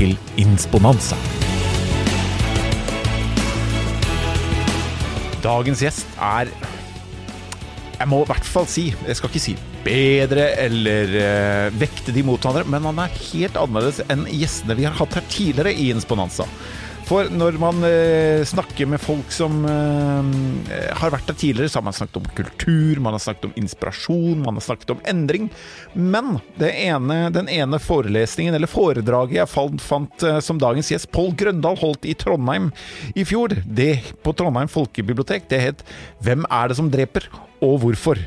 til Insponanza. Dagens gjest er Jeg må i hvert fall si, jeg skal ikke si bedre eller uh, vekte de mot hverandre, men han er helt annerledes enn gjestene vi har hatt her tidligere i Insponanza. For når man eh, snakker med folk som eh, har vært der tidligere, så har man snakket om kultur, man har snakket om inspirasjon, man har snakket om endring. Men ene, den ene forelesningen, eller foredraget jeg fant, fant uh, som dagens gjest, Pål Grøndal, holdt i Trondheim i fjor, det på Trondheim folkebibliotek, det het 'Hvem er det som dreper, og hvorfor'?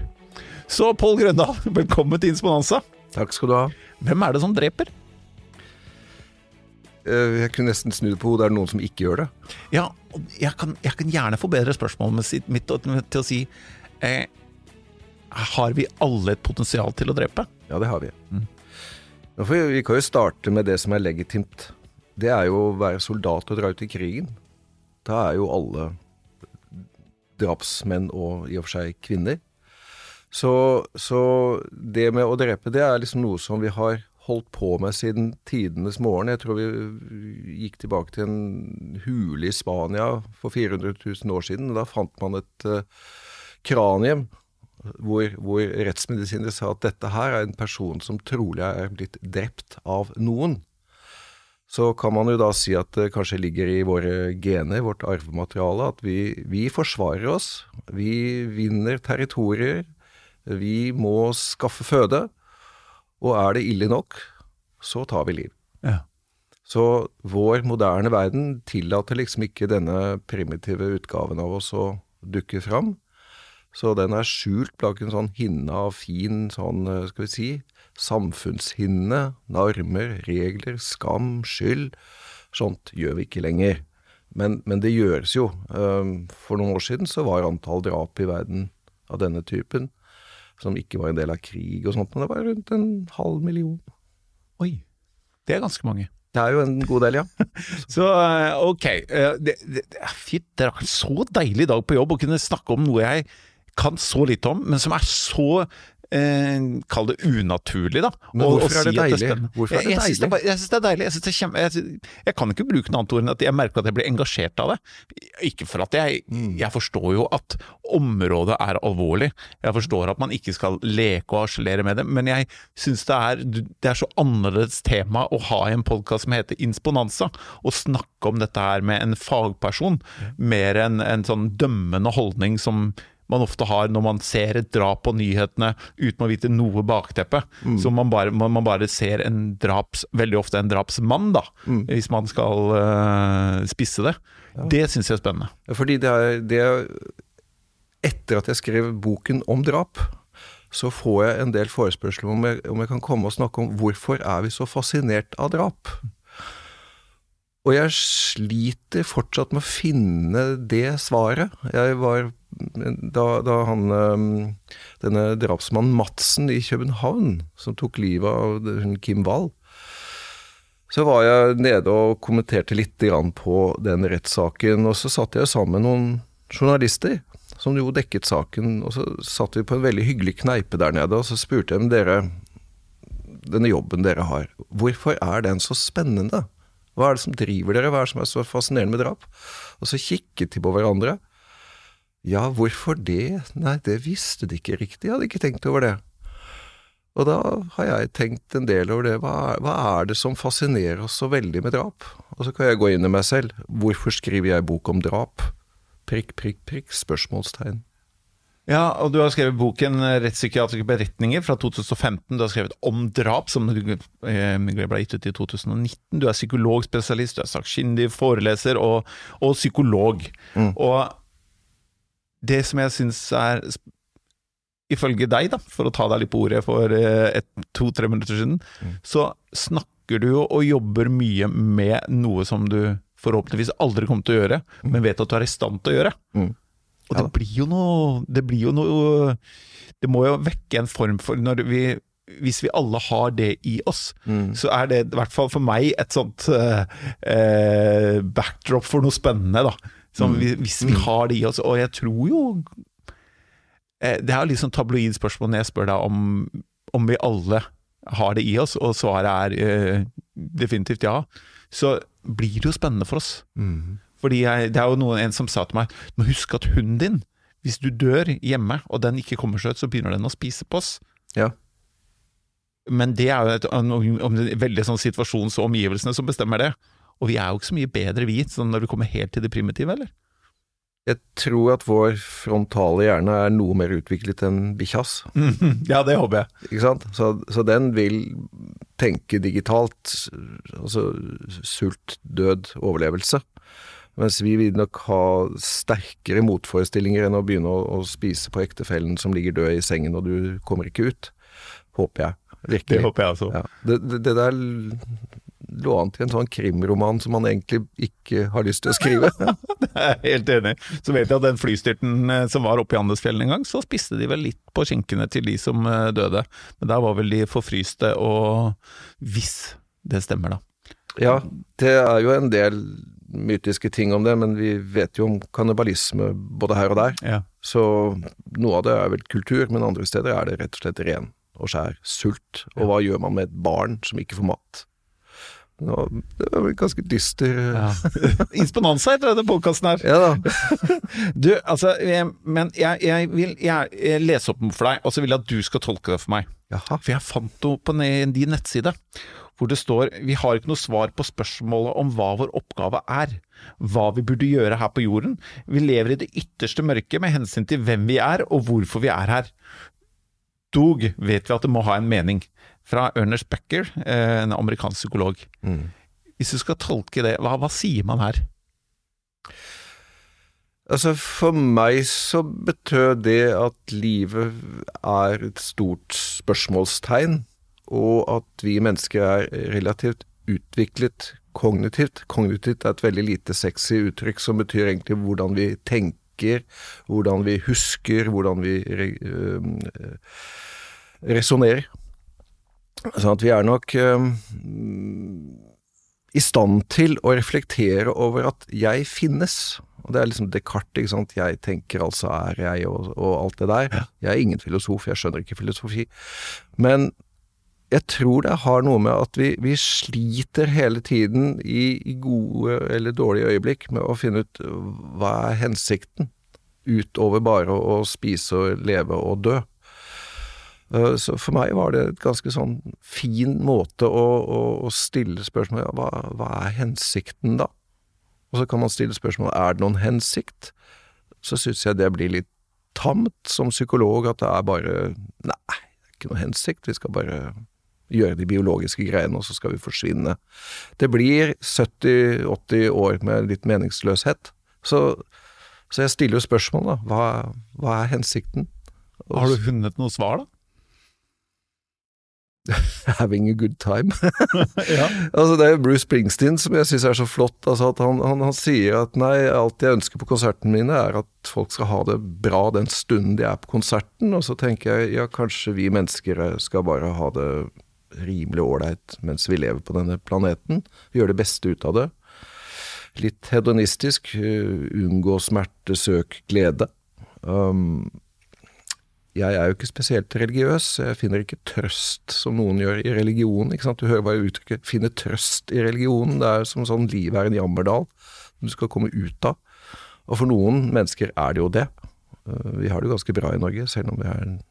Så Pål Grøndal, velkommen til Insponanza. Takk skal du ha. Hvem er det som dreper? Eh, jeg kunne nesten snu det på hodet. Er det noen som ikke gjør det? Ja, jeg kan, jeg kan gjerne forbedre spørsmålet mitt til å si eh, Har vi alle et potensial til å drepe? Ja, det har vi. Mm. Vi kan jo starte med det som er legitimt. Det er jo å være soldat og dra ut i krigen. Da er jo alle drapsmenn og i og for seg kvinner. Så, så det med å drepe, det er liksom noe som vi har holdt på med siden tidenes morgen. Jeg tror vi gikk tilbake til en hule i Spania for 400 000 år siden. Da fant man et uh, kranium hvor, hvor rettsmedisinere sa at dette her er en person som trolig er blitt drept av noen. Så kan man jo da si at det kanskje ligger i våre gener, vårt arvemateriale, at vi, vi forsvarer oss. Vi vinner territorier. Vi må skaffe føde. Og er det ille nok, så tar vi liv. Ja. Så vår moderne verden tillater liksom ikke denne primitive utgaven av oss å dukke fram. Så den er skjult bak en sånn hinne av fin sånn, eh, skal vi si, samfunnshinne, normer, regler, skam, skyld. Sånt gjør vi ikke lenger. Men, men det gjøres jo. Ehm, for noen år siden så var antall drap i verden av denne typen som ikke var en del av krig og sånt, men det var rundt en halv million. Oi. Det er ganske mange. Det er jo en god del, ja. så eh, ok. Fytt, det, det, fint, det er en så deilig dag på jobb å kunne snakke om noe jeg kan så lite om, men som er så eh, Kall det unaturlig, da. Men hvorfor og, er det deilig? Det hvorfor er det jeg, deilig? Jeg syns det, er deilig. Jeg, kjempe, jeg, jeg, kan ikke bruke noe annet ord enn at jeg merker at jeg blir engasjert av det. Ikke for at jeg mm. Jeg forstår jo at området er alvorlig. Jeg forstår at man ikke skal leke og harselere med det, men jeg syns det er Det er så annerledes tema å ha i en podkast som heter Insponanza, og snakke om dette her med en fagperson, mer enn en sånn dømmende holdning som man ofte har når man ser et drap på nyhetene uten å vite noe bakteppe. Mm. Så man bare, man, man bare, ser en draps, veldig ofte en drapsmann, da, mm. hvis man skal uh, spisse det. Ja. Det syns jeg er spennende. Fordi det er, det er Etter at jeg skrev boken om drap, så får jeg en del forespørsler om jeg, om jeg kan komme og snakke om hvorfor er vi så fascinert av drap. Og jeg sliter fortsatt med å finne det svaret. Jeg var da, da han denne drapsmannen Madsen i København, som tok livet av Kim Wall, så var jeg nede og kommenterte litt på den rettssaken. Og så satt jeg sammen med noen journalister som jo dekket saken. Og så satt vi på en veldig hyggelig kneipe der nede, og så spurte jeg om dere denne jobben dere har, hvorfor er den så spennende? Hva er det som driver dere, hva er det som er så fascinerende med drap? Og så kikket de på hverandre. Ja, hvorfor det? Nei, det visste de ikke riktig, jeg hadde ikke tenkt over det. Og da har jeg tenkt en del over det, hva er, hva er det som fascinerer oss så veldig med drap? Og så kan jeg gå inn i meg selv, hvorfor skriver jeg bok om drap? Prikk, prikk, prikk, spørsmålstegn. Ja, og du har skrevet boken 'Rettspsykiatriske beretninger' fra 2015. Du har skrevet om drap, som eh, ble gitt ut i 2019. Du er psykologspesialist, du er sakkyndig, foreleser og, og psykolog. Mm. Og det som jeg syns er Ifølge deg, da, for å ta deg litt på ordet for eh, to-tre minutter siden, mm. så snakker snakker du jo og jobber mye med noe som du forhåpentligvis aldri kommer til å gjøre, men vet at du er i stand til å gjøre. Mm. Og det blir jo noe Det blir jo noe Det må jo vekke en form for når vi hvis vi alle har det i oss, Mm. så er det i hvert fall for meg et sånt eh, eh, backdrop for noe spennende, da. Som vi, hvis vi har det i oss. Og jeg tror jo eh, Det er jo litt sånn tabloid spørsmål når jeg spør deg om, om vi alle har det i oss, og svaret er eh, definitivt ja. Så blir det jo spennende for oss. Mm. Fordi jeg, det er jo noen, en som sa til meg Du må huske at hunden din, hvis du dør hjemme og den ikke kommer seg ut, så begynner den å spise på oss. Ja. Men det er jo et, en, en, veldig sånn situasjons- og omgivelsene som bestemmer det. Og vi er jo ikke så mye bedre vi, sånn når vi kommer helt til det primitive, eller? Jeg tror at vår frontale hjerne er noe mer utviklet enn bikkjas. Ja, det håper jeg. Ikke sant? Så, så den vil tenke digitalt, altså sult, død, overlevelse. Mens vi vil nok ha sterkere motforestillinger enn å begynne å, å spise på ektefellen som ligger død i sengen og du kommer ikke ut. Håper jeg. Det håper jeg også. Ja. Det, det, det der lå an til en sånn krimroman som man egentlig ikke har lyst til å skrive. det er helt enig. Så vet jeg at den flystyrten eh, som var oppe i Andesfjellene en gang, så spiste de vel litt på skinkene til de som eh, døde. Men der var vel de forfryste og Hvis det stemmer, da. Ja, det er jo en del mytiske ting om det, men vi vet jo om kannibalisme både her og der. Ja. Så noe av det er vel kultur, men andre steder er det rett og slett ren og skjær sult. Og hva gjør man med et barn som ikke får mat? Nå, det er vel ganske dyster Ja, Insponanse heter denne podkasten her. da. Du, altså, men jeg, jeg vil jeg, jeg lese opp den for deg, og så vil jeg at du skal tolke det for meg. Jaha. For jeg fant noe på din nettside hvor det står Vi har ikke noe svar på spørsmålet om hva vår oppgave er. Hva vi burde gjøre her på jorden. Vi lever i det ytterste mørket med hensyn til hvem vi er og hvorfor vi er her. Dog vet vi at det må ha en mening. Fra Ernest Becker, eh, en amerikansk psykolog. Mm. Hvis du skal tolke det, hva, hva sier man her? Altså, for meg så betød det at livet er et stort spørsmålstegn, og at vi mennesker er relativt utviklet kognitivt. Kognitivt er et veldig lite sexy uttrykk som betyr egentlig hvordan vi tenker, hvordan vi husker, hvordan vi øh, resonnerer. Sånn at vi er nok øh, i stand til å reflektere over at jeg finnes. Og Det er liksom Descartes, ikke sant. Jeg tenker, altså er jeg, og, og alt det der. Jeg er ingen filosof, jeg skjønner ikke filosofi. Men jeg tror det har noe med at vi, vi sliter hele tiden i, i gode eller dårlige øyeblikk med å finne ut hva er hensikten, utover bare å, å spise og leve og dø. Eh, Så for meg var det et ganske sånn fin måte å, å, å stille spørsmål ja, hva, hva er hensikten da? Og så kan man stille spørsmål er det noen hensikt? Så syns jeg det blir litt tamt som psykolog, at det er bare Nei, det er ikke noe hensikt, vi skal bare gjøre de biologiske greiene, og så skal vi forsvinne. Det blir 70-80 år med litt meningsløshet. Så, så jeg stiller jo spørsmål, da. Hva, hva er hensikten? Har du funnet noe svar, da? Having a good time. ja. altså Det er Bruce Springsteen som jeg syns er så flott. Altså han, han, han sier at nei, alt jeg ønsker på konsertene mine, er at folk skal ha det bra den stunden de er på konserten. Og så tenker jeg ja, kanskje vi mennesker skal bare ha det rimelig ålreit mens vi lever på denne planeten. Gjøre det beste ut av det. Litt hedonistisk. uh, unngå smerte, søk glede. Um, jeg er jo ikke spesielt religiøs, jeg finner ikke trøst som noen gjør i religionen. Du hører bare uttrykket 'finne trøst i religionen'. Det er som sånn livet er en jammerdal som du skal komme ut av. Og for noen mennesker er det jo det. Uh, Vi har det jo ganske bra i Norge, selv om vi er en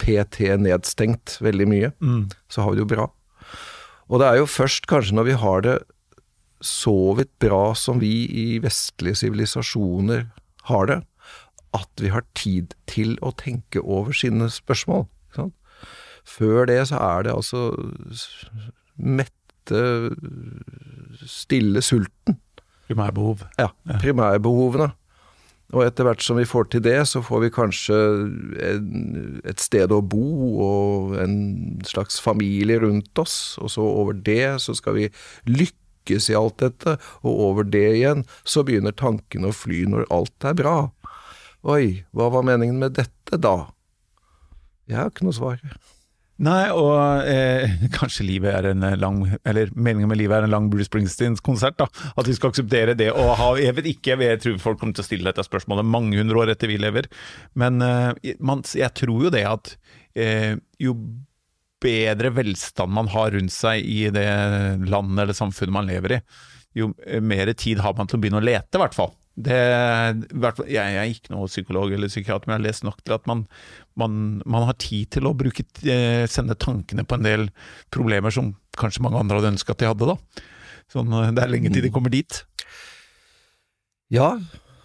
PT nedstengt veldig mye. Så har vi det jo bra. Og det er jo først kanskje når vi har det så vidt bra som vi i vestlige sivilisasjoner har det, at vi har tid til å tenke over sine spørsmål. Før det så er det altså mette, stille sulten. Primærbehov. Ja, primærbehovene. Og etter hvert som vi får til det, så får vi kanskje en, et sted å bo og en slags familie rundt oss, og så over det så skal vi lykkes i alt dette, og over det igjen så begynner tankene å fly når alt er bra. Oi, hva var meningen med dette da? Jeg har ikke noe svar. Nei, og eh, kanskje livet er en lang Eller meningen med livet er en lang Bruce Springsteen-konsert, da. At vi skal akseptere det og ha Jeg vet ikke, jeg tror folk kommer til å stille dette spørsmålet mange hundre år etter vi lever. Men eh, man, jeg tror jo det at eh, jo bedre velstand man har rundt seg i det landet eller samfunnet man lever i, jo mer tid har man til å begynne å lete, i hvert fall. Det, jeg, er ikke noe psykolog eller psykiater, men jeg har lest nok til at man, man, man har tid til å bruke, eh, sende tankene på en del problemer som kanskje mange andre hadde ønska at de hadde. da. Sånn, eh, det er lenge til de kommer dit. Ja,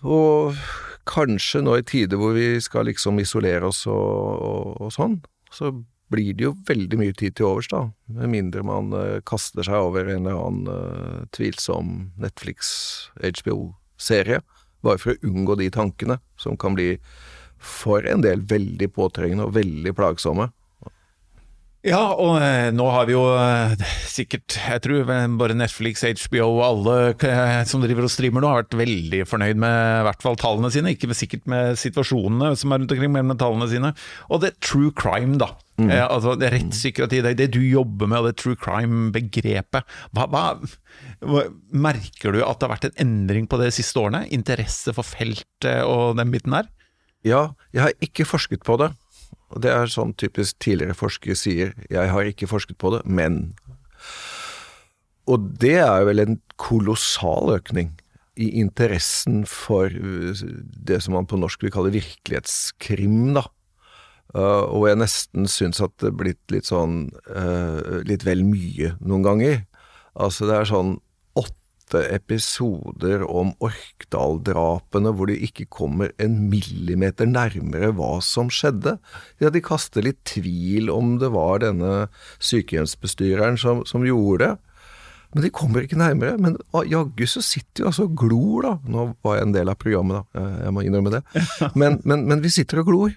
og kanskje nå i tider hvor vi skal liksom isolere oss og, og, og sånn, så blir det jo veldig mye tid til overs, da. Med mindre man uh, kaster seg over en eller annen tvilsom Netflix, HBO serie, bare for å unngå de tankene, som kan bli for en del veldig påtrengende og veldig plagsomme. Ja, og eh, nå har vi jo eh, sikkert, jeg tror bare Netflix, HBO og alle eh, som driver og streamer nå, har vært veldig fornøyd med i hvert fall tallene sine. Ikke sikkert med situasjonene som er rundt omkring, men med tallene sine. Og det er true crime, da. Mm. Eh, altså det Rettspsykiatri, det, det du jobber med, og det true crime-begrepet. Hva, hva, hva, Merker du at det har vært en endring på det de siste årene? Interesse for feltet og den biten der? Ja, jeg har ikke forsket på det. Og det er sånn typisk tidligere forskere sier, jeg har ikke forsket på det, men Og det er vel en kolossal økning i interessen for uh, det som man på norsk vil kalle virkelighetskrim, da. Uh, og jeg nesten syns at det er blitt litt sånn uh, litt vel mye noen ganger. Altså det er sånn åtte episoder om Orkdal-drapene hvor de ikke kommer en millimeter nærmere hva som skjedde. Ja, de kaster litt tvil om det var denne sykehjemsbestyreren som, som gjorde det. Men de kommer ikke nærmere. Men jaggu så sitter vi altså og glor, da. Nå var jeg en del av programmet, da. Jeg må innrømme det. Men, men, men vi sitter og glor.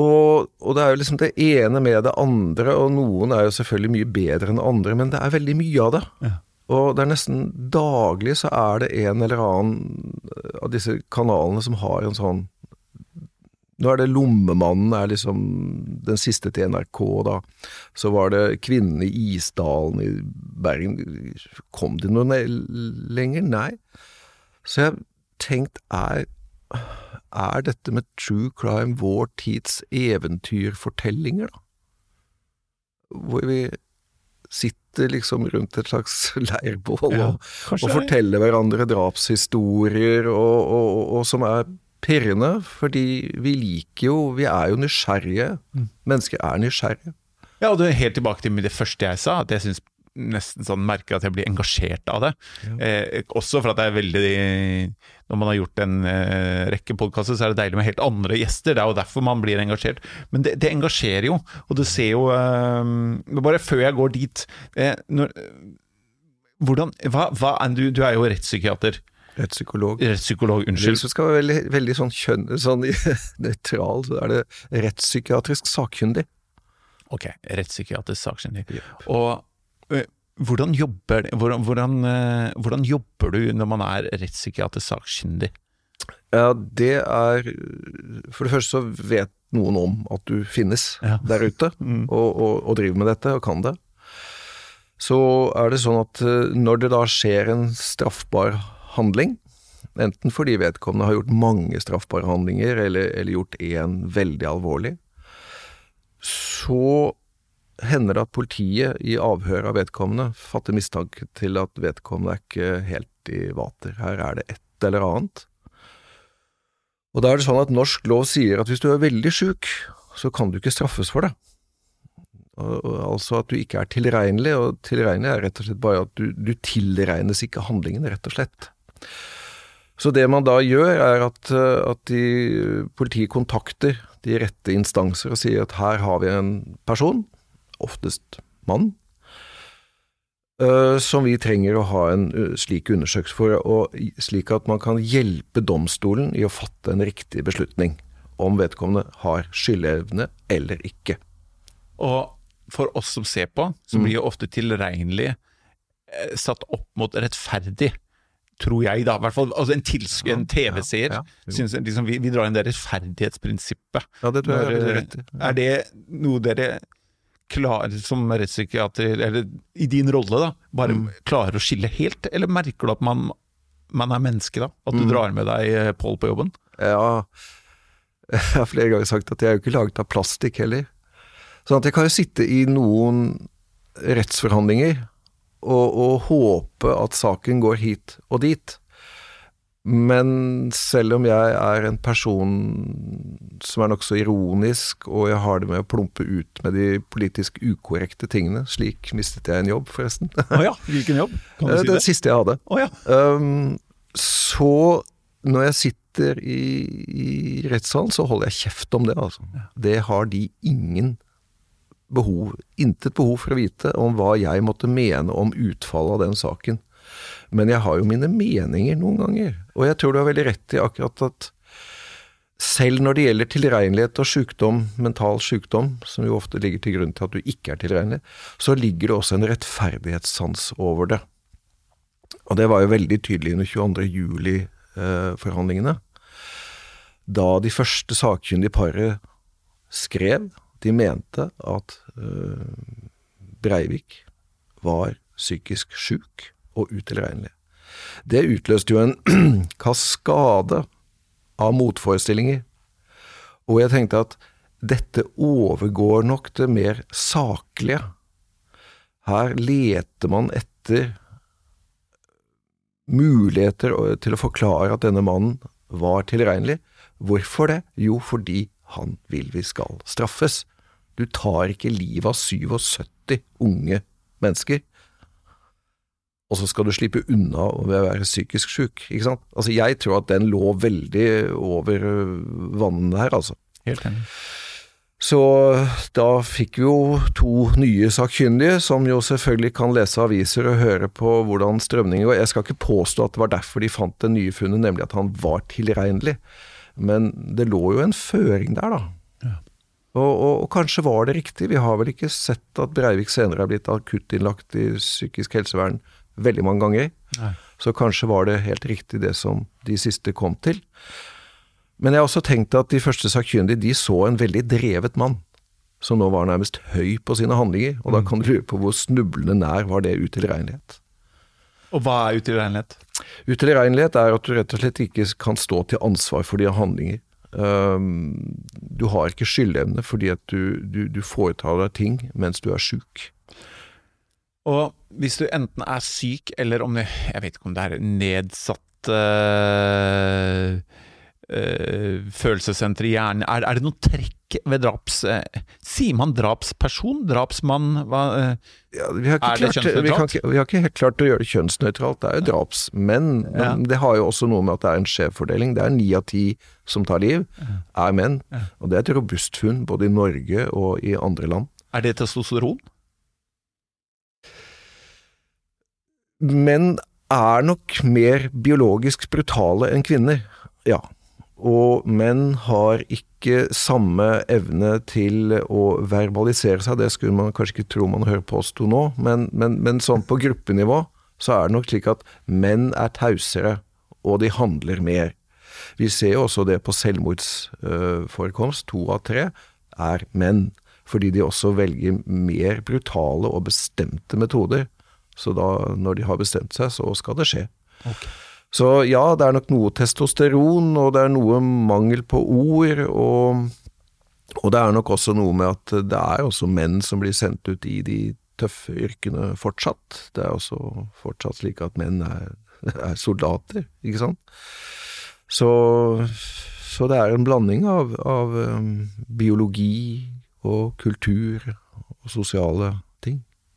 Og, og, det er jo liksom det ene med det andre, og noen er jo selvfølgelig mye bedre enn andre, men det er veldig mye av det. Ja. Og det er nesten daglig så er det en eller annen av disse kanalene som har en sånn Nå er det Lommemannen er liksom den siste til NRK, da. Så var det Kvinnene i Isdalen i Bergen. Kom de noe lenger? Nei. Så jeg har tenkt, er, er dette med true crime vår tids eventyrfortellinger, da? Hvor vi sitter liksom rundt et slags leirbål ja, og, og, forteller hverandre drapshistorier, og, og, og, som er pirrende, fordi vi liker jo Vi er jo nysgjerrige. Mm. Mennesker er nysgjerrige. Ja, og det er helt tilbake til det første jeg sa, at jeg syns nesten sånn merker at jeg blir engasjert av det. Ja. Eh, også for at det er veldig Når man har gjort en eh, rekke podkaster, så er det deilig med helt andre gjester. Det er jo derfor man blir engasjert. Men det, det engasjerer jo, og du ser jo eh, Bare før jeg går dit eh, når, hvordan, hva, hva, du, du er jo rettspsykiater. Rettspsykolog. Rettspsykolog, Unnskyld. Hvis du skal være veldig, veldig sånn kjønn, sånn nøytral, så er det rettspsykiatrisk sakkyndig. Ok, rettspsykiatrisk sakkyndig. Yep. Og hvordan jobber, hvordan, hvordan, eh, hvordan jobber, du når man er rettspsykiatrisk sakkyndig? Ja, det er For det første så vet noen om at du finnes ja. der ute, mm. og, og, og, driver med dette og kan det. Så er det sånn at eh, når det da skjer en straffbar handling, enten fordi vedkommende har gjort mange straffbare handlinger, eller, eller gjort én veldig alvorlig, så hender det at politiet i avhør av vedkommende fatter mistanke til at vedkommende er ikke helt i vater. Her er det et eller annet. Og da er det sånn at norsk lov sier at hvis du er veldig sjuk, så kan du ikke straffes for det. Altså at du ikke er tilregnelig, og tilregnelig er rett og slett bare at du, du tilregnes ikke handlingen, rett og slett. Så det man da gjør, er at, at de, politiet kontakter de rette instanser og sier at her har vi en person oftest mann, eh, som vi trenger å ha en uh, slik undersøkelse for, og, slik at man kan hjelpe domstolen i å fatte en riktig beslutning om vedkommende har skyldevne eller ikke. Og for oss som ser på, så Mm. blir jo ofte tilregnelig eh, satt opp mot rettferdig. Tror jeg, da. I hvert fall altså en, en TV-seer. Ja, ja, liksom, vi, vi drar inn det rettferdighetsprinsippet. Ja, det tror jeg er eh. Er det noe dere klarer som rettspsykiater, eller i din rolle, da, bare Mm. klarer å skille helt? Eller merker du at man, man er menneske, da? At du Mm. drar med deg eh, Pål på jobben? Ja, jeg har flere ganger sagt at jeg er jo ikke laget av plastikk heller. Sånn at jeg kan jo sitte i noen rettsforhandlinger og, og håpe at saken går hit og dit. Men selv om jeg er en person som er nokså ironisk, og jeg har det med å plumpe ut med de politisk ukorrekte tingene Eh, Slik mistet jeg en jobb, forresten. Å ja, hvilken jobb? Kan du si det Den siste jeg hadde. Oh ja. Um, så når jeg sitter i, i rettssalen, så holder jeg kjeft om det, altså. Det har de ingen behov, intet behov for å vite om hva jeg måtte mene om utfallet av den saken. Men jeg har jo mine meninger noen ganger, og jeg tror du har veldig rett i akkurat at selv når det gjelder tilregnelighet og sykdom, mental sykdom, som jo ofte ligger til grunn til at du ikke er tilregnelig, så ligger det også en rettferdighetssans over det. Og det var jo veldig tydelig under 22. juli-forhandlingene. Da de første sakkyndige paret skrev, de mente at eh, Breivik var psykisk sjuk og utilregnelig. Det utløste jo en kaskade av motforestillinger. Og jeg tenkte at dette overgår nok det mer saklige. Her leter man etter muligheter til å forklare at denne mannen var tilregnelig. Hvorfor det? Jo, fordi han vil vi skal straffes. Du tar ikke livet av 77 unge mennesker, og så skal du slippe unna ved å være psykisk syk, ikke sant? Altså, jeg tror at den lå veldig over vannene her, altså. Helt enig. Så da fikk vi jo to nye sakkyndige, som jo selvfølgelig kan lese aviser og høre på hvordan strømningen går. Jeg skal ikke påstå at det var derfor de fant det nye funnet, nemlig at han var tilregnelig. Men det lå jo en føring der, da. Ja. Og, og, og kanskje var det riktig. Vi har vel ikke sett at Breivik senere er blitt akuttinnlagt i psykisk helsevern veldig mange ganger. Nei. Så kanskje var det helt riktig det som de siste kom til. Men jeg har også tenkt at de første sakkyndige de så en veldig drevet mann, som nå var nærmest høy på sine handlinger, og da kan du lure på hvor snublende nær var det utilregnelighet. Og hva er utilregnelighet? Utilregnelighet er at du rett og slett ikke kan stå til ansvar for dine handlinger. Um, du har ikke skyldevne fordi at du, du, du foretar deg ting mens du er sjuk. Og hvis du enten er syk, eller om det Jeg vet ikke om det er nedsatt øh, øh, følelsessenter i hjernen er, er det noen trekk ved draps... øh, sier man drapsperson? Drapsmann? Hva, Ja, vi, Er det kjønnsnøytralt? vi, ikke, vi har ikke helt klart å gjøre det kjønnsnøytralt. Det er jo drapsmenn, men Ja. det har jo også noe med at det er en skjevfordeling. Det er ni av ti som tar liv, er menn. Og det er et robust funn, både i Norge og i andre land. er det testosteron? Menn er nok mer biologisk brutale enn kvinner, ja. Og menn har ikke samme evne til å verbalisere seg, det skulle man kanskje ikke tro man hører på oss to nå, men, men, men sånn på gruppenivå så er det nok slik at menn er tausere, og de handler mer. Vi ser jo også det på selvmordsforekomst, to av tre er menn, fordi de også velger mer brutale og bestemte metoder. Så da, når de har bestemt seg, så skal det skje. Så ja, det er nok noe testosteron, og det er noe mangel på ord, og, og det er nok også noe med at det er også menn som blir sendt ut i de tøffe yrkene fortsatt. Det er også fortsatt slik at menn er, er soldater, ikke sant. Så, så det er en blanding av, av um, biologi og kultur og sosiale.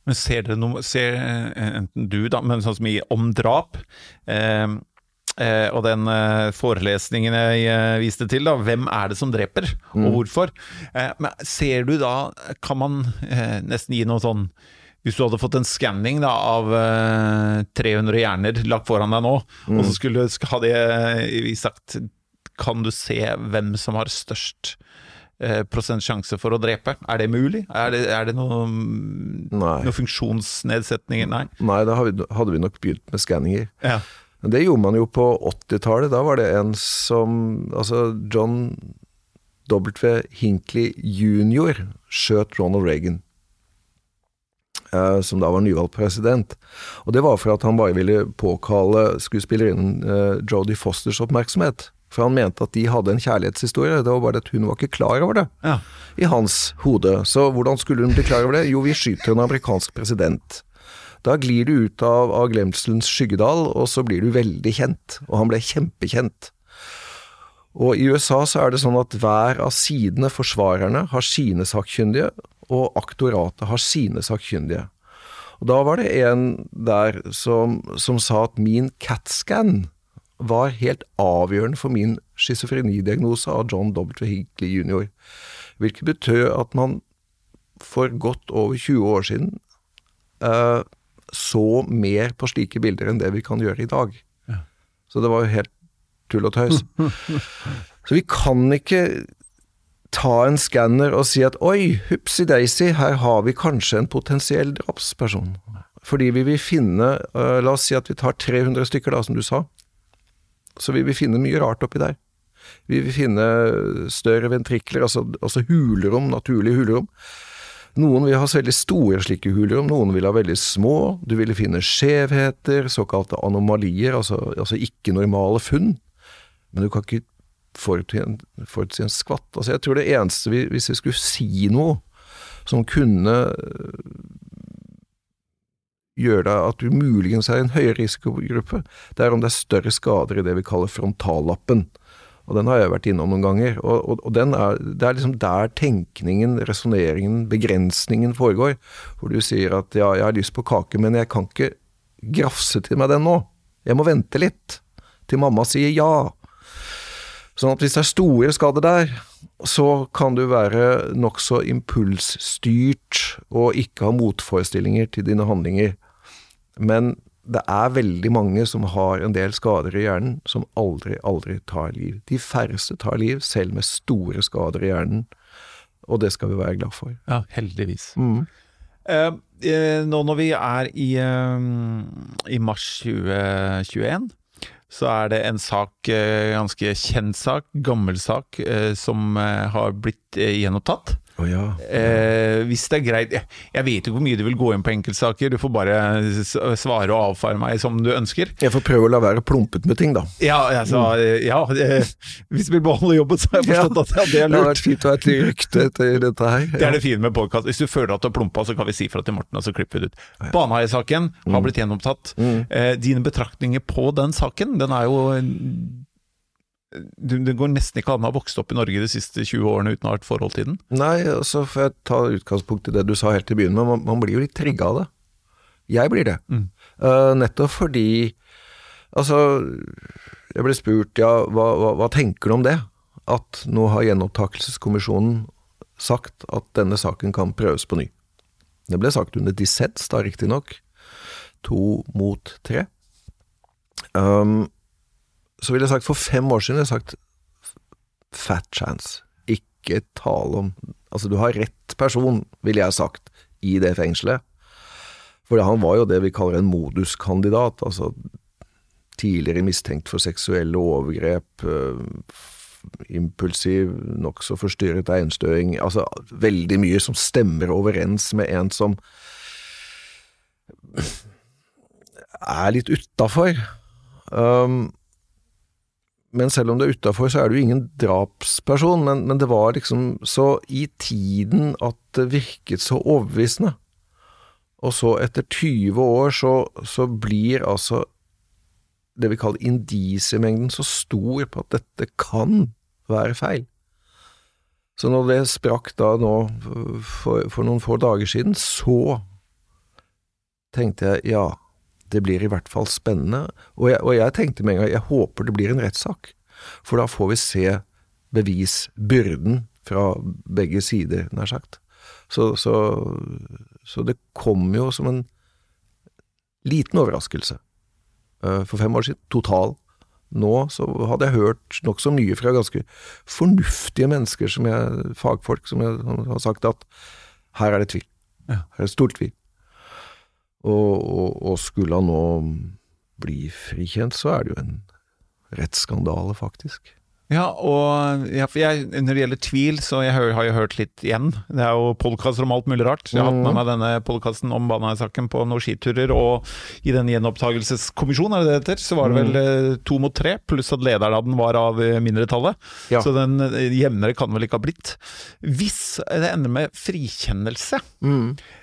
Men ser dere noe Ser eh, enten du, da, men sånn som i Om drap, eh, eh, og den eh, forelesningen jeg eh, viste til, da, hvem er det som dreper, og hvorfor? Eh, men ser du da Kan man nesten gi noe sånn Hvis du hadde fått en skanning av eh, 300 hjerner lagt foran deg nå, og så skulle hadde jeg sagt Kan du se hvem som har størst prosent sjanse for å drepe? Er det mulig? Er det, er det noe, Nei. noe funksjonsnedsetninger? Nei. Nei, da hadde vi, nok begynt med skanninger. Ja. Men det gjorde man jo på 80-tallet. Da var det en som Altså, John W. Hinckley jr. skjøt Ronald Reagan. eh, som da var nyvalgt president. Og det var for at han bare ville påkalle skuespillerinnen uh, Jodie Fosters oppmerksomhet. For han mente at de hadde en kjærlighetshistorie. Det var bare at hun var ikke klar over det Ja. i hans hode. Så hvordan skulle hun bli klar over det? Jo, vi skyter en amerikansk president. Da glir du ut av, av glemselens skyggedal, og så blir du veldig kjent. Og han ble kjempekjent. Og i USA så er det sånn at hver av sidene, forsvarerne, har sine sakkyndige, og aktoratet har sine sakkyndige. Og da var det en der som, som sa at min CAT-scan var helt avgjørende for min schizofrenidiagnose av John W. Higley jr. Hvilket betød at man for godt over 20 år siden eh, så mer på slike bilder enn det vi kan gjøre i dag. Så det var jo helt tull og tøys. Så vi kan ikke ta en skanner og si at oi, hupsi daisy, her har vi kanskje en potensiell drapsperson. Fordi vi vil finne uh, La oss si at vi tar 300 stykker, da, som du sa. Så vi vil finne mye rart oppi der. Vi vil finne større ventrikler, altså, altså hulerom, naturlige hulerom. Noen vil ha veldig store slike hulerom, noen vil ha veldig små. Du vil finne skjevheter, såkalte anomalier, altså, altså ikke-normale funn. Men du kan ikke forutsi en, en skvatt. Altså, jeg tror det eneste vi, Hvis vi skulle si noe som kunne gjøre deg at du muligens er i en høyere risikogruppe, det er om det er større skader i det vi kaller frontallappen. Og den har jeg vært innom noen ganger. Og, og, og er, det er liksom der tenkningen, resonneringen, begrensningen foregår. Hvor du sier at ja, jeg har lyst på kake, men jeg kan ikke grafse til meg den nå. Jeg må vente litt. Til mamma sier ja. Sånn at hvis det er store skader der, så kan du være nokså impulsstyrt og ikke ha motforestillinger til dine handlinger. Men det er veldig mange som har en del skader i hjernen som aldri, aldri tar liv. De færreste tar liv, selv med store skader i hjernen. Og det skal vi være glad for. ja, heldigvis. Mm. Eh, eh, nå når vi er i, eh, i mars 2021, så er det en sak, eh, ganske kjent sak, gammel sak, som har blitt gjenopptatt. Å ja. Eh, hvis det er greit jeg, jeg vet ikke hvor mye du vil gå inn på enkeltsaker, du får bare svare og avfare meg som du ønsker. Jeg får prøve å la være plumpet med ting, da. Ja, altså, ja eh, hvis du vil beholde jobben, så har jeg forstått at ja, det er Det hadde lurt. vært fint å ha et rykte etter dette her. Det er det fine med podkast. Hvis du føler at du har plumpa, så kan vi si fra til Morten, og så klipper vi det ut. Baneheia-saken har blitt gjenopptatt. Eh, dine betraktninger på den saken, den er jo Det går nesten ikke an å ha vokst opp i Norge de siste 20 årene uten å ha et forhold til den. Nei, så får jeg ta utgangspunkt i det du sa helt til begynnelsen, men man, man blir jo litt trigga av det. Jeg blir det. Mm. Uh, nettopp fordi Altså, jeg ble spurt ja, hva, hva, hva tenker du om det? At nå har gjenopptakelseskommisjonen sagt at denne saken kan prøves på ny. Det ble sagt under dissens, da riktignok. To mot tre. Um, så ville jeg sagt for fem år siden ville jeg sagt fat chance. Ikke tale om Altså, du har rett person, ville jeg sagt, i det fengselet. For han var jo det vi kaller en moduskandidat. Altså tidligere mistenkt for seksuelle overgrep, øh, impulsiv, nokså forstyrret einstøing. Altså veldig mye som stemmer overens med en som er litt utafor. Um, men selv om det er utafor, så er du ingen drapsperson. Men, men det var liksom så i tiden at det virket så overbevisende. Og så etter 20 år så, så blir altså det vi kaller indisiemengden så stor på at dette kan være feil. Så når det sprakk da nå for, for noen få dager siden, så tenkte jeg ja, det blir i hvert fall spennende. Og jeg, og jeg tenkte med en gang jeg håper det blir en rettssak, for da får vi se bevisbyrden fra begge sider, nær sagt. Så, så Så det kom jo som en liten overraskelse eh, for fem år siden. Total. Nå så hadde jeg hørt nokså mye fra ganske fornuftige mennesker, som jeg, fagfolk, som jeg har sagt at her er det tvil. Ja. Her er det stor tvil. Og, og, og skulle han nå bli frikjent, så er det jo en rettsskandale, faktisk. Ja, og ja, jeg, når det gjelder tvil, så jeg hø- har jeg hørt litt igjen. Det er jo podkaster om alt mulig rart. Jeg har hatt med meg denne podkasten om Baneheia-saken på noen skiturer, og i den gjenopptakelseskommisjonen, er det det heter, så var det vel eh, to mot tre, pluss at lederen av den var av eh, mindretallet. Ja. Så den eh, jevnere kan vel ikke ha blitt. Hvis det ender med frikjennelse,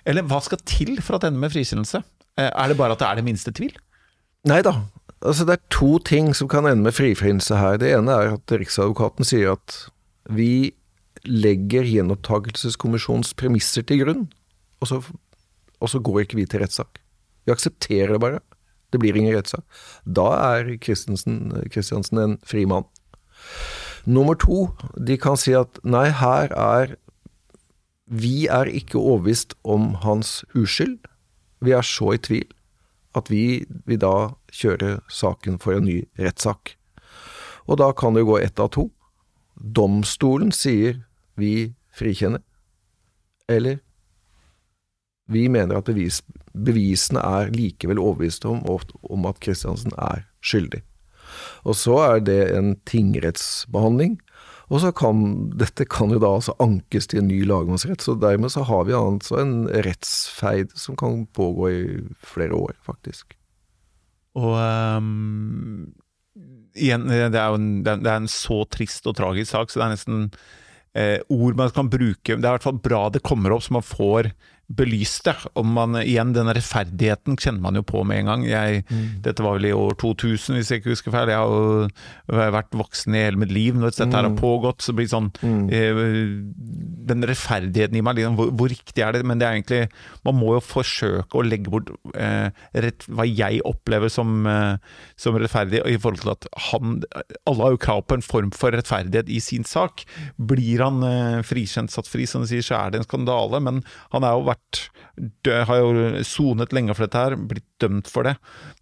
eller hva skal til for at det ender med frikjennelse? Er det bare at det er det minste tvil? Nei da. Altså, det er to ting som kan ende med frifinnelse her. Det ene er at Riksadvokaten sier at vi legger gjenopptakelseskommisjonens premisser til grunn, og så, og så går ikke vi til rettssak. Vi aksepterer det bare. Det blir ingen rettssak. Da er Kristiansen en fri mann. Nummer to, de kan si at nei, her er Vi er ikke overbevist om hans uskyld. Vi er så i tvil at vi vil da kjøre saken for en ny rettssak. Og da kan det jo gå ett av to. Domstolen sier vi frikjenner, eller vi mener at bevis, bevisene er likevel overbevist om, om at Kristiansen er skyldig. Og så er det en tingrettsbehandling, og så kan dette kan jo da altså ankes til en ny lagmannsrett, så dermed så har vi altså en rettsfeid som kan pågå i flere år, faktisk. Og um, igjen, det er jo en, det er en så trist og tragisk sak, så det er nesten eh, ord man kan bruke Det er i hvert fall bra det kommer opp, så man får belyst det. Om man, igjen, denne rettferdigheten kjenner man jo på med en gang. Jeg, Dette var vel i år 2000, hvis jeg ikke husker feil. Jeg har jo vært voksen i hele mitt liv når dette her har pågått. Så blir det sånn eh, Den rettferdigheten i meg, liksom, hvor, hvor riktig er det? Men det er egentlig Man må jo forsøke å legge bort eh, rett, hva jeg opplever som, eh, som rettferdig, i forhold til at han Alle har jo krav på en form for rettferdighet i sin sak. Blir han eh, frikjent, satt fri, som du sier, så er det en skandale. Men han er jo vært dø, har jo sonet lenge for dette her, blitt dømt for det.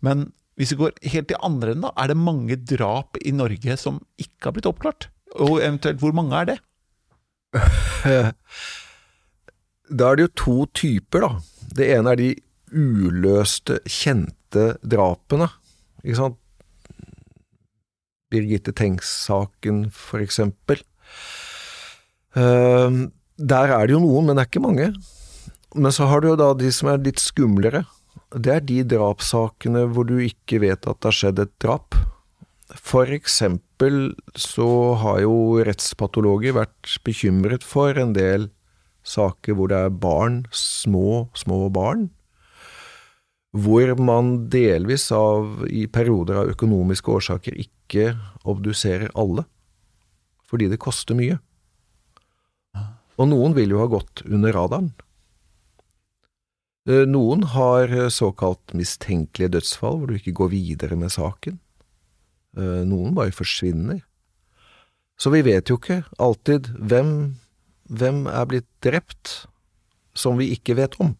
Men hvis vi går helt til andre enden, da, er det mange drap i Norge som ikke har blitt oppklart? Og eventuelt, hvor mange er det? Da er det jo to typer, da. Det ene er de uløste, kjente drapene. Ikke sant? Birgitte Tengs-saken, for eksempel. Eh, der er det jo noen, men det er ikke mange. Men så har du jo da de som er litt skumlere. Det er de drapssakene hvor du ikke vet at det har skjedd et drap. For eksempel så har jo rettspatologer vært bekymret for en del saker hvor det er barn, små, små barn, hvor man delvis av, i perioder av økonomiske årsaker ikke obduserer alle, fordi det koster mye. Og noen vil jo ha gått under radaren. Eh, Noen har eh, såkalt mistenkelige dødsfall, hvor du ikke går videre med saken. Eh, Noen bare forsvinner. Så vi vet jo ikke alltid hvem, hvem er blitt drept som vi ikke vet om.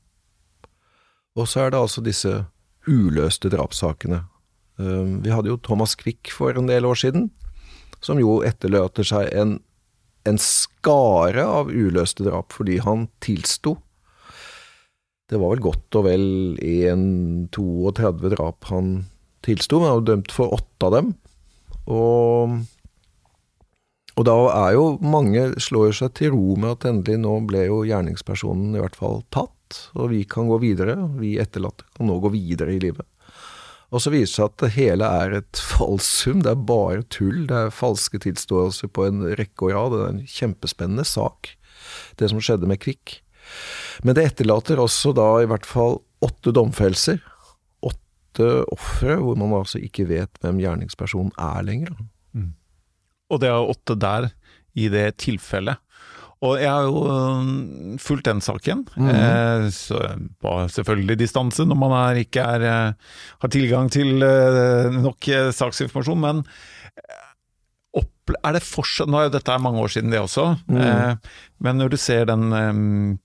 Og så er det altså disse uløste drapssakene. Vi hadde jo Thomas Quick for en del år siden, som jo etterlater seg en, en skare av uløste drap fordi han tilsto. Det var vel godt og vel 1-32 drap han tilsto, men han var dømt for åtte av dem. Og, og da er jo mange slår seg til ro med at endelig nå ble jo gjerningspersonen i hvert fall tatt, og vi kan gå videre. Vi etterlatte kan nå gå videre i livet. Og så viser det seg at det hele er et falsum, det er bare tull, det er falske tilståelser på en rekke og rad. Det er en kjempespennende sak, det som skjedde med Kvikk. Men det etterlater også da i hvert fall åtte domfellelser. Åtte ofre hvor man altså ikke vet hvem gjerningspersonen er lenger. Og det er åtte der i det tilfellet. Og jeg har jo øh, fulgt den saken. eh, så på selvfølgelig distanse når man er, ikke er, eh, har tilgang til eh, nok eh, saksinformasjon. Men eh, er det fortsatt Nå er dette mange år siden, det også. Eh, men når du ser den eh,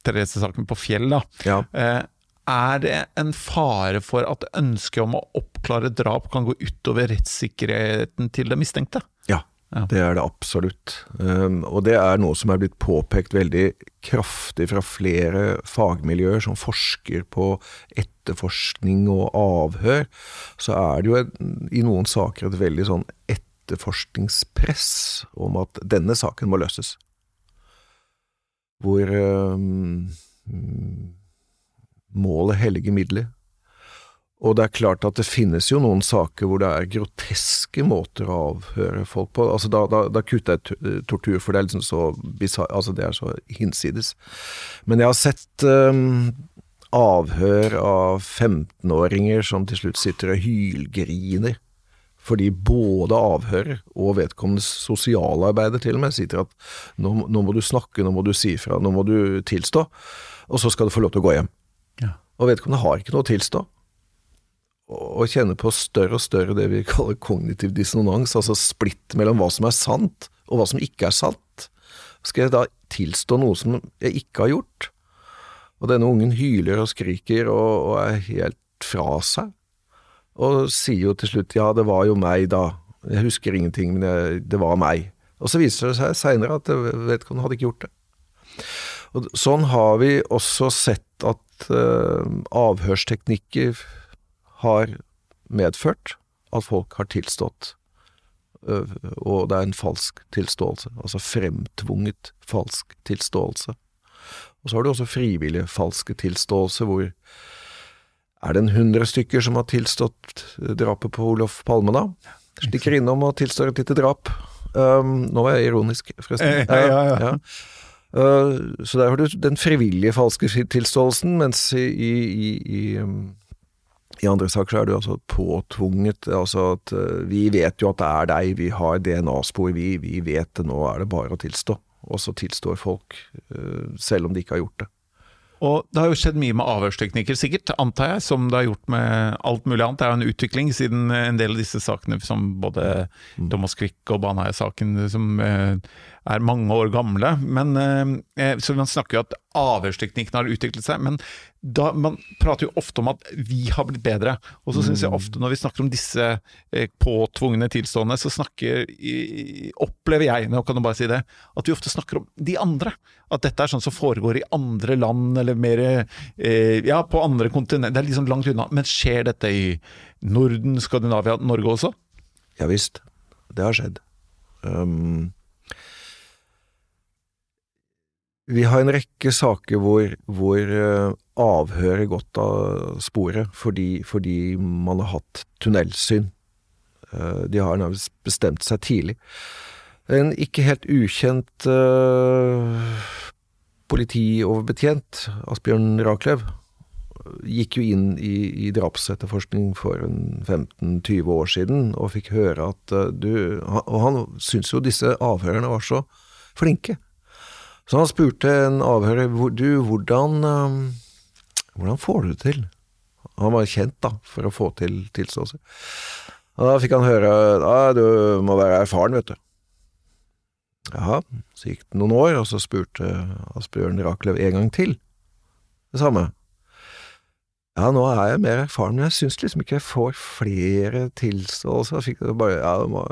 Therese-saken på Fjell, da. Ja. Eh, er det en fare for at ønsket om å oppklare drap kan gå utover rettssikkerheten til det mistenkte? Ja, Ja. det er det absolutt. Um, og det er noe som er blitt påpekt veldig kraftig fra flere fagmiljøer som forsker på etterforskning og avhør. Så er det jo en, i noen saker et veldig sånn etterforskningspress om at denne saken må løses. Hvor um, målet hellige midler. Og det er klart at det finnes jo noen saker hvor det er groteske måter å avhøre folk på. Altså Da, da, da kutter jeg tortur, for det er liksom så bizarr Altså det er så hinsides. Men jeg har sett um, avhør av 15-åringer som til slutt sitter og hylgriner. Fordi både avhører og vedkommendes sosialarbeider til og med sier at nå, nå må du snakke, nå må du si ifra, nå må du tilstå, og så skal du få lov til å gå hjem. Ja. Og vedkommende har ikke noe å tilstå. Og kjenner på større og større det vi kaller kognitiv dissonans, altså splitt mellom hva som er sant og hva som ikke er sant. Skal jeg da tilstå noe som jeg ikke har gjort? Og denne ungen hyler og skriker og, og er helt fra seg. Og sier jo til slutt ja, det var jo meg da. Jeg husker ingenting, men jeg, det var meg. Og så viser det seg seinere at vedkommende hadde ikke gjort det. Og sånn har vi også sett at uh, avhørsteknikker har medført at folk har tilstått. Uh, og det er en falsk tilståelse, altså fremtvunget falsk tilståelse. Og så har du også frivillige falske tilståelser, hvor er det en hundre stykker som har tilstått drapet på Olof Palme, da? Stikker innom og tilstår et lite drap. Um, nå var jeg ironisk, forresten. Eh, ja, ja. Uh, så der har du den frivillige falske tilståelsen, mens i, i, i, i, um, i andre saker så er du altså påtvunget. Altså at uh, vi vet jo at det er deg, vi har DNA-spor, vi, vi vet det, nå er det bare å tilstå. Og så tilstår folk, uh, selv om de ikke har gjort det. Og det har jo skjedd mye med avhørsteknikker, sikkert, antar jeg, som det har gjort med alt mulig annet. Det er jo en utvikling siden en del av disse sakene, som både Thomas Quick og Baneheia-saken, som eh, er mange år gamle. Men, eh, så man snakker jo at avhørsteknikken har utviklet seg, men da, man prater jo ofte om at vi har blitt bedre. Og så syns jeg ofte når vi snakker om disse eh, påtvungne tilstående, så snakker Opplever jeg, nå kan du bare si det, at vi ofte snakker om de andre. At dette er sånn som foregår i andre land, eller mer eh, Ja, på andre kontinenter. Det er liksom langt unna. Men skjer dette i Norden, Skandinavia, Norge også? Ja visst, det har skjedd. Um, vi har en rekke saker hvor, hvor uh, avhør er gått av sporet fordi, fordi man har hatt tunnelsyn. Uh, de har nærmest bestemt seg tidlig. En ikke helt ukjent uh, politioverbetjent, Asbjørn Raklev, gikk jo inn i, i drapsetterforskning for 15-20 år siden og fikk høre at uh, du Og han syntes jo disse avhørerne var så flinke. Så han spurte en avhører du, hvordan, um, hvordan får du det til? Han var kjent da, for å få til tilståelse. Og da fikk han høre at du må være erfaren, vet du. Jaha, så gikk det noen år, og så spurte Asbjørn Rakelev en gang til. Det samme. Ja, nå er jeg mer erfaren, men jeg syns liksom ikke jeg får flere tilståelser. Jeg bare Ja, må,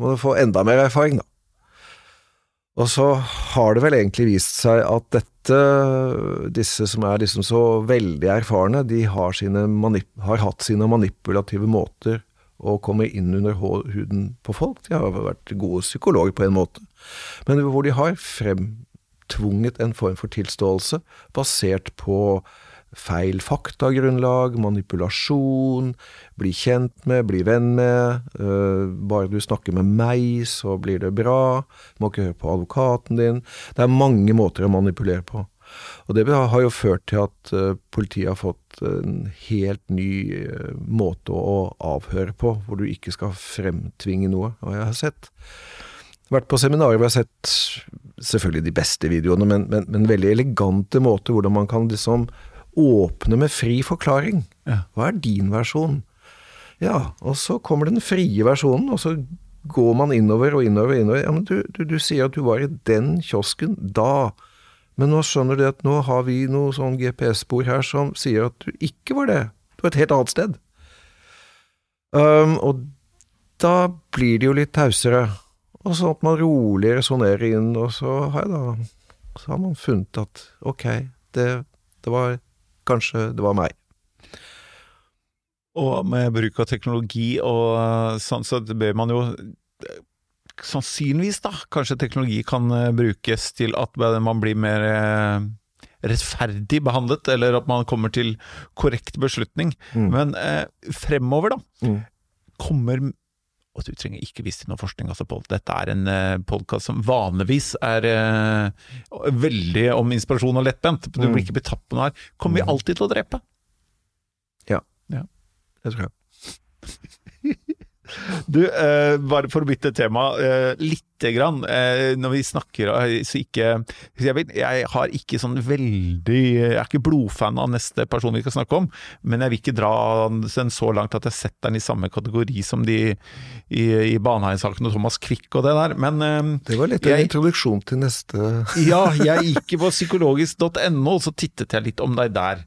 må få enda mer erfaring, da. Og så har det vel egentlig vist seg at dette, disse som er liksom så veldig erfarne, de har, har hatt sine manipulative måter å komme inn under huden på folk. De har vært gode psykologer på en måte, men hvor de har fremtvunget en form for tilståelse basert på feil faktagrunnlag, manipulasjon, bli kjent med, bli venn med. Uh, bare du snakker med meg, så blir det bra. Må ikke høre på advokaten din. Det er mange måter å manipulere på. Og det har jo ført til at uh, politiet har fått en helt ny uh, måte å avhøre på, hvor du ikke skal fremtvinge noe. Og jeg har sett vært på seminarer hvor jeg har sett selvfølgelig de beste videoene, men, men, men veldig elegante måter hvordan man kan liksom åpne med fri forklaring. Hva er din versjon? Ja, og så kommer den frie versjonen, og så går man innover og innover og innover. Ja, men du, du, du sier at du var i den kiosken da. Men nå skjønner du at nå har vi noe sånn GPS-spor her som sier at du ikke var det. Du var et helt annet sted. Um, og da blir det jo litt tausere. Og sånn at man rolig resonnerer inn, og så har, jeg da, så har man funnet at ok, det, det var kanskje det var meg. Og med bruk av teknologi og sånn, så bør man jo sannsynligvis, da, kanskje teknologi kan eh, brukes til at man blir mer eh, rettferdig behandlet, eller at man kommer til korrekt beslutning. Mm. Men eh, fremover, da, Mm. kommer og du trenger ikke vise til noe forskning, altså. Dette er en uh, podkast som vanligvis er uh, veldig om inspirasjon og lettbent. Du Mm. blir ikke betatt på noe her. Kommer vi alltid til å drepe? Ja. Det tror jeg. Du, eh, bare for å bytte tema eh, lite grann. Eh, når vi snakker eh, så ikke jeg, vet, jeg har ikke sånn veldig Jeg er ikke blodfan av neste person vi skal snakke om, men jeg vil ikke dra den så langt at jeg setter den i samme kategori som de i, i Baneheim-saken og Thomas Quick og det der. Men eh, Det var litt jeg, en introduksjon til neste ja, jeg gikk på psykologisk.no, og så tittet jeg litt om deg der.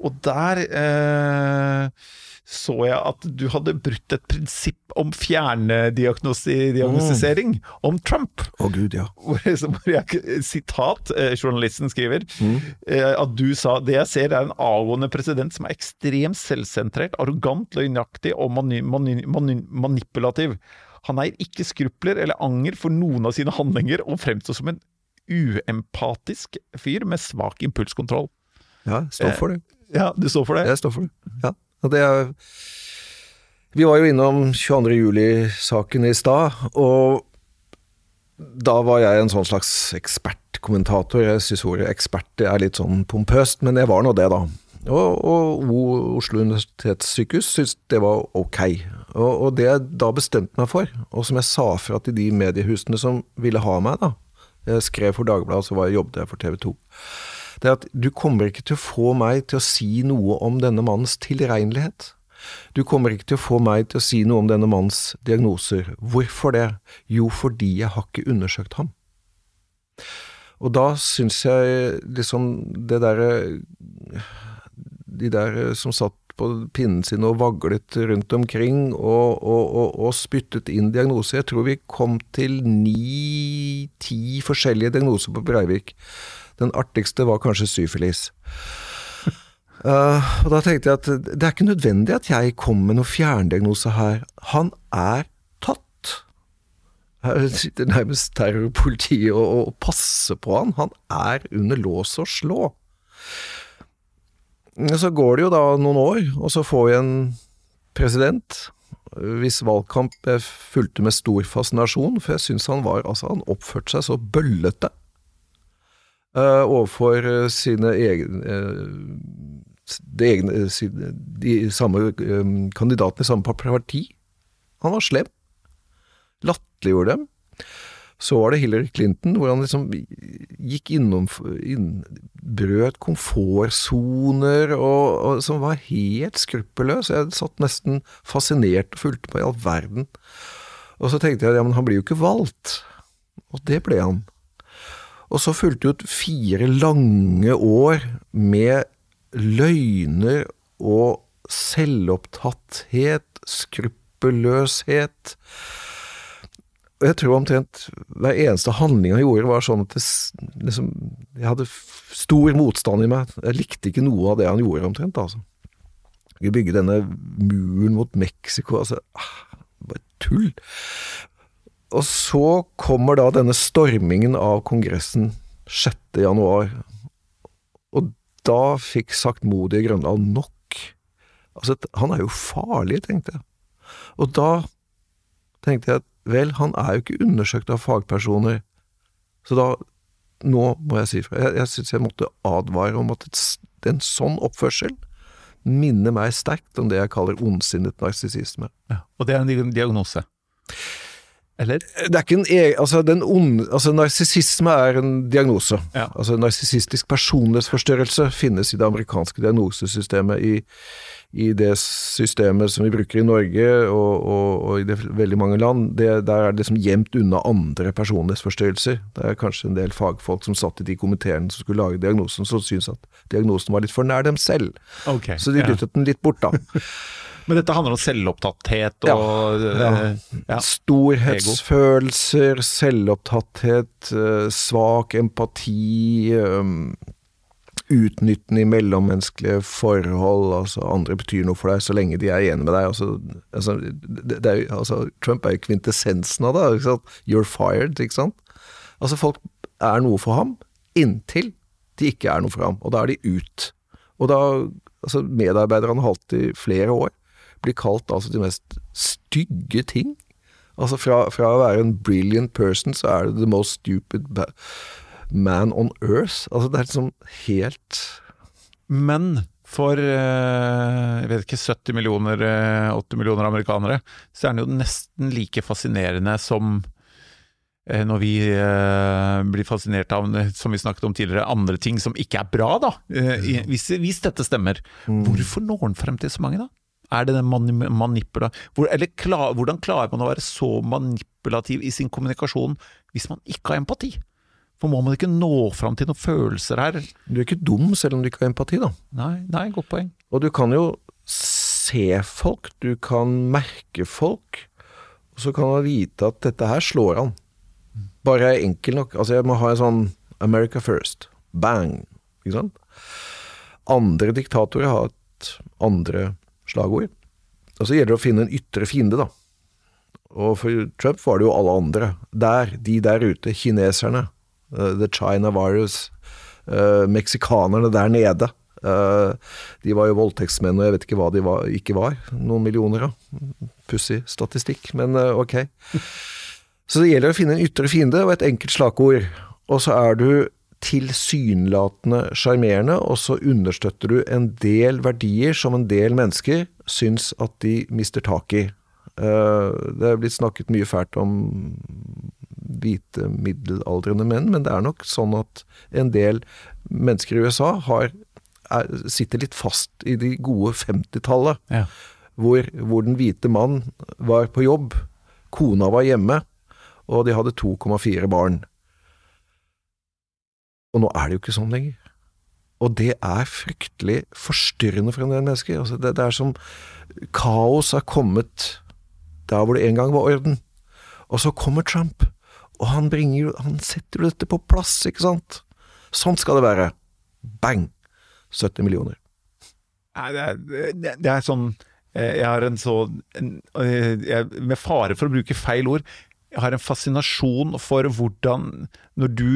Og der eh, så jeg at du hadde brutt et prinsipp om fjerndiagnostisering om Trump. Å gud, ja. Hvor, jeg, sitat, eh, journalisten skriver, Mm. eh, at du sa det jeg ser er en avgående president som er ekstremt selvsentrert, arrogant, løgnaktig og mani, mani, mani, manipulativ. Han eier ikke skrupler eller anger for noen av sine handlinger, og fremstår som en uempatisk fyr med svak impulskontroll. Ja, står for det. Ja, du står for det? Jeg står for det. Ja. Det er Vi var jo innom 22. juli-saken i stad, og da var jeg en sånn slags ekspertkommentator. Jeg syns ordet ekspert er litt sånn pompøst, men jeg var nå det, da. Og, og Oslo universitetssykehus syntes det var ok. Og, og det jeg da bestemte meg for, og som jeg sa fra til de mediehusene som ville ha meg, da Jeg skrev for Dagbladet, så var jeg, jobbet jeg for TV 2. Det er at du kommer ikke til å få meg til å si noe om denne mannens tilregnelighet. Du kommer ikke til å få meg til å si noe om denne mannens diagnoser. Hvorfor det? Jo, fordi jeg har ikke undersøkt ham. Og da syns jeg liksom det derre De der som satt på pinnen sin og vaglet rundt omkring og, og, og, og spyttet inn diagnoser Jeg tror vi kom til ni-ti forskjellige diagnoser på Breivik. Den artigste var kanskje syfilis. Uh, og da tenkte jeg at det er ikke nødvendig at jeg kommer med noen fjerndiagnose her. Han er tatt. Her sitter nærmest terrorpolitiet og, og passer på han. Han er under lås og slå. Så går det jo da noen år, og så får vi en president hvis valgkamp jeg fulgte med stor fascinasjon, for jeg syns han var Altså, han oppførte seg så bøllete eh, overfor eh, sine egne eh, de, egne, de samme kandidatene i samme parti. Han var slem. Latterliggjorde dem. Så var det Hillary Clinton, hvor han liksom gikk innom inn, Brøt komfortsoner og, og som var helt skruppelløs. Jeg satt nesten fascinert og fulgte på i all verden. Og så tenkte jeg ja, men han blir jo ikke valgt. Og det ble han. Og så fulgte et fire lange år med løgner og selvopptatthet, skruppelløshet. Og jeg tror omtrent hver eneste handling han gjorde, var sånn at det, liksom, jeg hadde stor motstand i meg. Jeg likte ikke noe av det han gjorde, omtrent. altså. Vi bygge denne muren mot Mexico, altså ah, Bare tull. Og så kommer da denne stormingen av Kongressen 6. januar. Og da fikk saktmodige Grønland nok. Altså, han er jo farlig, tenkte jeg. Og da tenkte jeg at vel, han er jo ikke undersøkt av fagpersoner. Så da Nå må jeg si fra. Jeg, jeg syns jeg måtte advare om at en sånn oppførsel minner meg sterkt om det jeg kaller ondsinnet narsissisme. Ja. Og det er en di- diagnose. Eller? Det er ikke en egen altså, den onde altså, Narsissisme er en diagnose. Ja. Altså Narsissistisk personlighetsforstørrelse finnes i det amerikanske diagnosesystemet. I, i det systemet som vi bruker i Norge og, og, og i det, veldig mange land. Det, der er det liksom gjemt unna andre personlighetsforstyrrelser. Det er kanskje en del fagfolk som satt i de komiteene som skulle lage diagnosen, som syntes at diagnosen var litt for nær dem selv. Okay, Så de ja. dyttet den litt bort, da. Men dette handler om selvopptatthet og ja. eh, ja. Storhetsfølelser, selvopptatthet, eh, svak empati, eh, utnyttende i mellommenneskelige forhold. altså Andre betyr noe for deg så lenge de er enige med deg. altså, altså, er, altså Trump er jo kvintessensen av det. ikke sant? You're fired, ikke sant? Altså Folk er noe for ham inntil de ikke er noe for ham, og da er de ut. Og da, altså medarbeiderne har alltid i flere år, blir kalt altså de mest stygge ting. Altså fra, fra å være en brilliant person, så er det the most stupid man on earth. Altså det er liksom helt Men for eh, jeg vet ikke, 70 millioner, eh, 80 millioner amerikanere, så er den jo nesten like fascinerende som eh, når vi eh, blir fascinert av, eh, som vi snakket om tidligere, andre ting som ikke er bra, da. Eh, hvis, hvis dette stemmer. Hvorfor når den frem til så mange, da? Er det den mani manipula... Eller klar, hvordan klarer man å være så manipulativ i sin kommunikasjon hvis man ikke har empati? For må man ikke nå fram til noen følelser her? Du er ikke dum selv om du ikke har empati, da. Nei, nei, godt poeng. Og du kan jo se folk, du kan merke folk, og så kan man vite at dette her slår an. Bare jeg er enkel nok. Altså, jeg må ha en sånn America first. Bang. Ikke sant? Andre diktatorer har hatt andre slagord. Og så gjelder det å finne en ytre fiende, da. Og for Trump var det jo alle andre. Der, de der ute, kineserne, uh, the China virus, uh, meksikanerne der nede. Uh, de var jo voldtektsmenn, og jeg vet ikke hva de var, ikke var. Noen millioner, da. Pussig statistikk, men ok. Så det gjelder å finne en ytre fiende og et enkelt slagord. Og så er du tilsynelatende sjarmerende, og så understøtter du en del verdier som en del mennesker syns at de mister tak i. Eh, Det er blitt snakket mye fælt om hvite middelaldrende menn, men det er nok sånn at en del mennesker i USA har, er, sitter litt fast i de gode 50-tallet Ja. hvor, hvor den hvite mann var på jobb, kona var hjemme, og de hadde 2,4 barn. Og nå er det jo ikke sånn lenger. Og det er fryktelig forstyrrende for en del mennesker. Altså det, det er som kaos har kommet der hvor det en gang var orden. Og så kommer Trump, og han, bringer, han setter jo dette på plass, ikke sant? Sånn skal det være. Bang! 70 millioner. Nei, det er, det, er sånn eh, Jeg har en så en, eh, jeg, Med fare for å bruke feil ord, jeg har en fascinasjon for hvordan, når du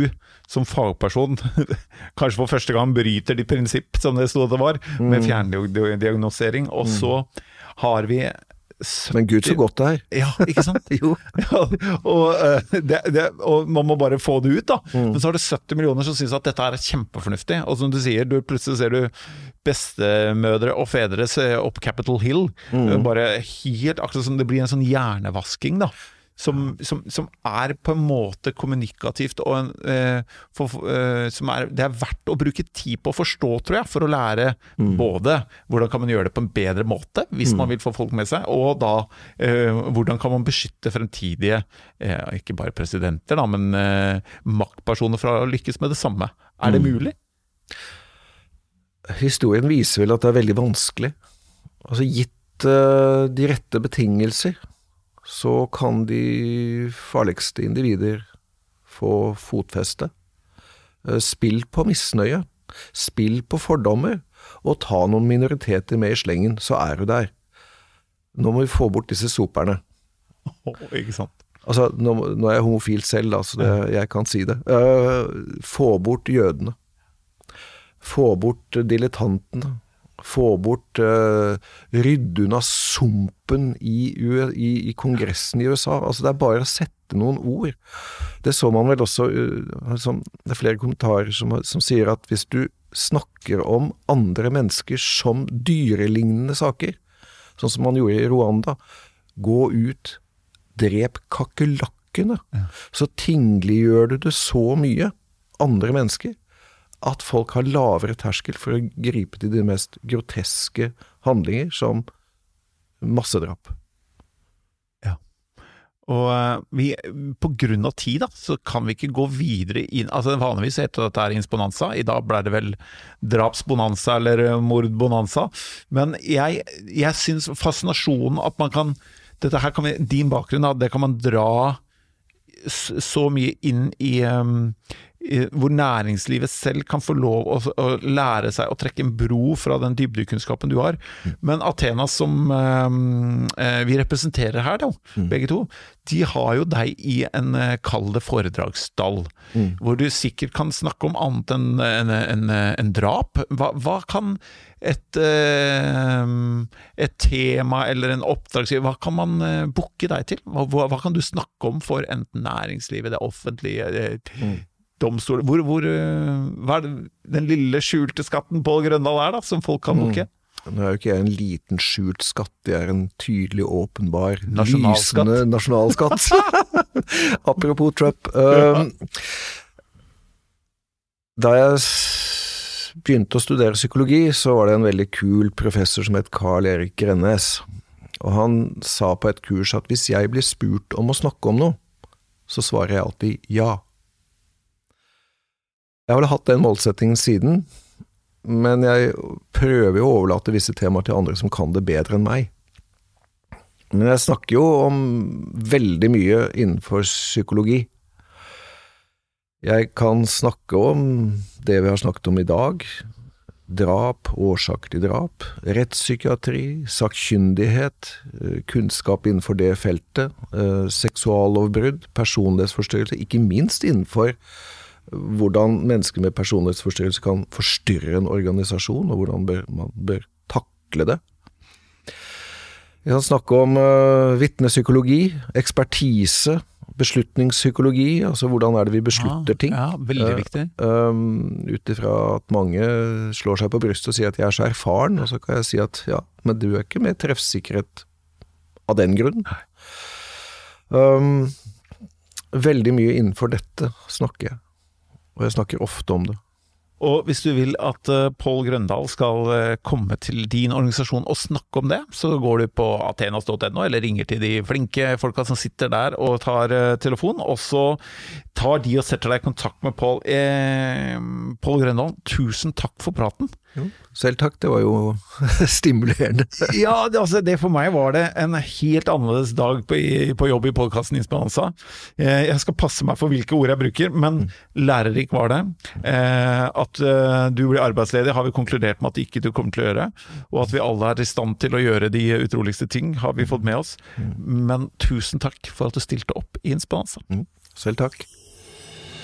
som fagperson kanskje for første gang bryter de prinsipp, som det sto at det var, med fjerndiagnosering, og så har vi 70 Men gud så godt det er. Ja, ikke sant? Jo. Ja, og, eh, det, det, og man må bare få det ut, da. Men så har du 70 millioner som syns at dette er kjempefornuftig. Og som du sier, du, plutselig ser du bestemødre og fedre se opp Capitol Hill. Mm. Bare helt akkurat som det blir en sånn hjernevasking, da. Som, som, som er på en måte kommunikativt og en, eh, for, eh, som er, Det er verdt å bruke tid på å forstå, tror jeg, for å lære både hvordan kan man gjøre det på en bedre måte, hvis man vil få folk med seg, og da eh, hvordan kan man beskytte fremtidige, eh, ikke bare presidenter, da, men eh, maktpersoner fra å lykkes med det samme. Er det mulig? Historien viser vel at det er veldig vanskelig. Altså gitt eh, de rette betingelser, så kan de farligste individer få fotfeste. Eh, spill på misnøye, spill på fordommer, og ta noen minoriteter med i slengen, så er du der. Nå må vi få bort disse soperne. ikke sant? Altså, nå, nå er jeg homofil selv, da, så det, jeg kan si det. Uh, få bort jødene. Få bort dilettantene. Få bort uh, Rydde unna sumpen i, i, i Kongressen i USA. Altså, det er bare å sette noen ord. Det så man vel også uh, som, Det er flere kommentarer som, som sier at hvis du snakker om andre mennesker som dyrelignende saker, sånn som man gjorde i Rwanda, gå ut, drep kakerlakkene. Ja. så tingliggjør du det så mye, andre mennesker, at folk har lavere terskel for å gripe til de mest groteske handlinger, som massedrap. Og eh, vi, på grunn av tid, da, så kan vi ikke gå videre inn Altså Vanligvis heter dette her Insponanza, i dag ble det vel drapsbonanza eller eh, mordbonanza. Men jeg, jeg syns fascinasjonen at man kan Dette her kan vi, Din bakgrunn, da, det kan man dra så mye inn i, um, hvor næringslivet selv kan få lov å, å, lære seg å trekke en bro fra den dybdekunnskapen du har. Mm. Men Athena, som eh, vi representerer her, da, mm. begge to, de har jo deg i en eh, kall det foredragsstall. Mm. Hvor du sikkert kan snakke om annet enn en, en, en drap. Hva, hva, kan et, eh, et tema eller en oppdragsgiver, hva kan man eh, booke deg til? Hva, hva, kan du snakke om for enten næringslivet, det offentlige? Det, mm domstol hvor, hvor, eh, Hva er det, den lille skjulte skatten på Grøndal er, da, som folk kan booke? Mm. Nå er jo ikke jeg en liten skjult skatt, jeg er en tydelig, åpenbar, lysende nasjonalskatt. Apropos Trump. Um, da jeg begynte å studere psykologi, så var det en veldig kul professor som het Carl Erik Grennes. Og han sa på et kurs at hvis jeg blir spurt om å snakke om noe, så svarer jeg alltid ja. Jeg har vel hatt den målsettingen siden, men jeg prøver jo å overlate visse temaer til andre som kan det bedre enn meg. Men jeg snakker jo om veldig mye innenfor psykologi. Jeg kan snakke om det vi har snakket om i dag. Drap, årsaker til drap, rettspsykiatri, sakkyndighet, eh, kunnskap innenfor det feltet, eh, seksuallovbrudd, personlighetsforstyrrelse, ikke minst innenfor hvordan mennesker med personlighetsforstyrrelse kan forstyrre en organisasjon, og hvordan bør, man bør takle det. Vi kan snakke om uh, vitnepsykologi, ekspertise, beslutningspsykologi, altså hvordan er det vi beslutter ja, ting. Ja, veldig uh, viktig. Um, Ut ifra at mange slår seg på brystet og sier at jeg er så erfaren, og så kan jeg si at ja, men du er ikke med treffsikkerhet av den grunn. Um, veldig mye innenfor dette snakker jeg og jeg snakker ofte om det. Og hvis du vil at uh, Pål Grøndal skal uh, komme til din organisasjon og snakke om det, så går du på atenas.no, eller ringer til de flinke folka som sitter der og tar uh, telefon, og så tar de og setter deg i kontakt med Pål. Eh, Pål Grøndal, tusen takk for praten. Jo, selv takk, det var jo stimulerende. ja, det, altså, det, for meg var det en helt annerledes dag på, på jobb i podkasten Insperanza. Eh, jeg skal passe meg for hvilke ord jeg bruker, men mm. lærerik var det. Eh, at eh, du blir arbeidsledig har vi konkludert med at ikke du kommer til å gjøre. Og at vi alle er i stand til å gjøre de utroligste ting, har vi fått med oss. Mm. Men tusen takk for at du stilte opp i Insperanza. Mm. Selv takk.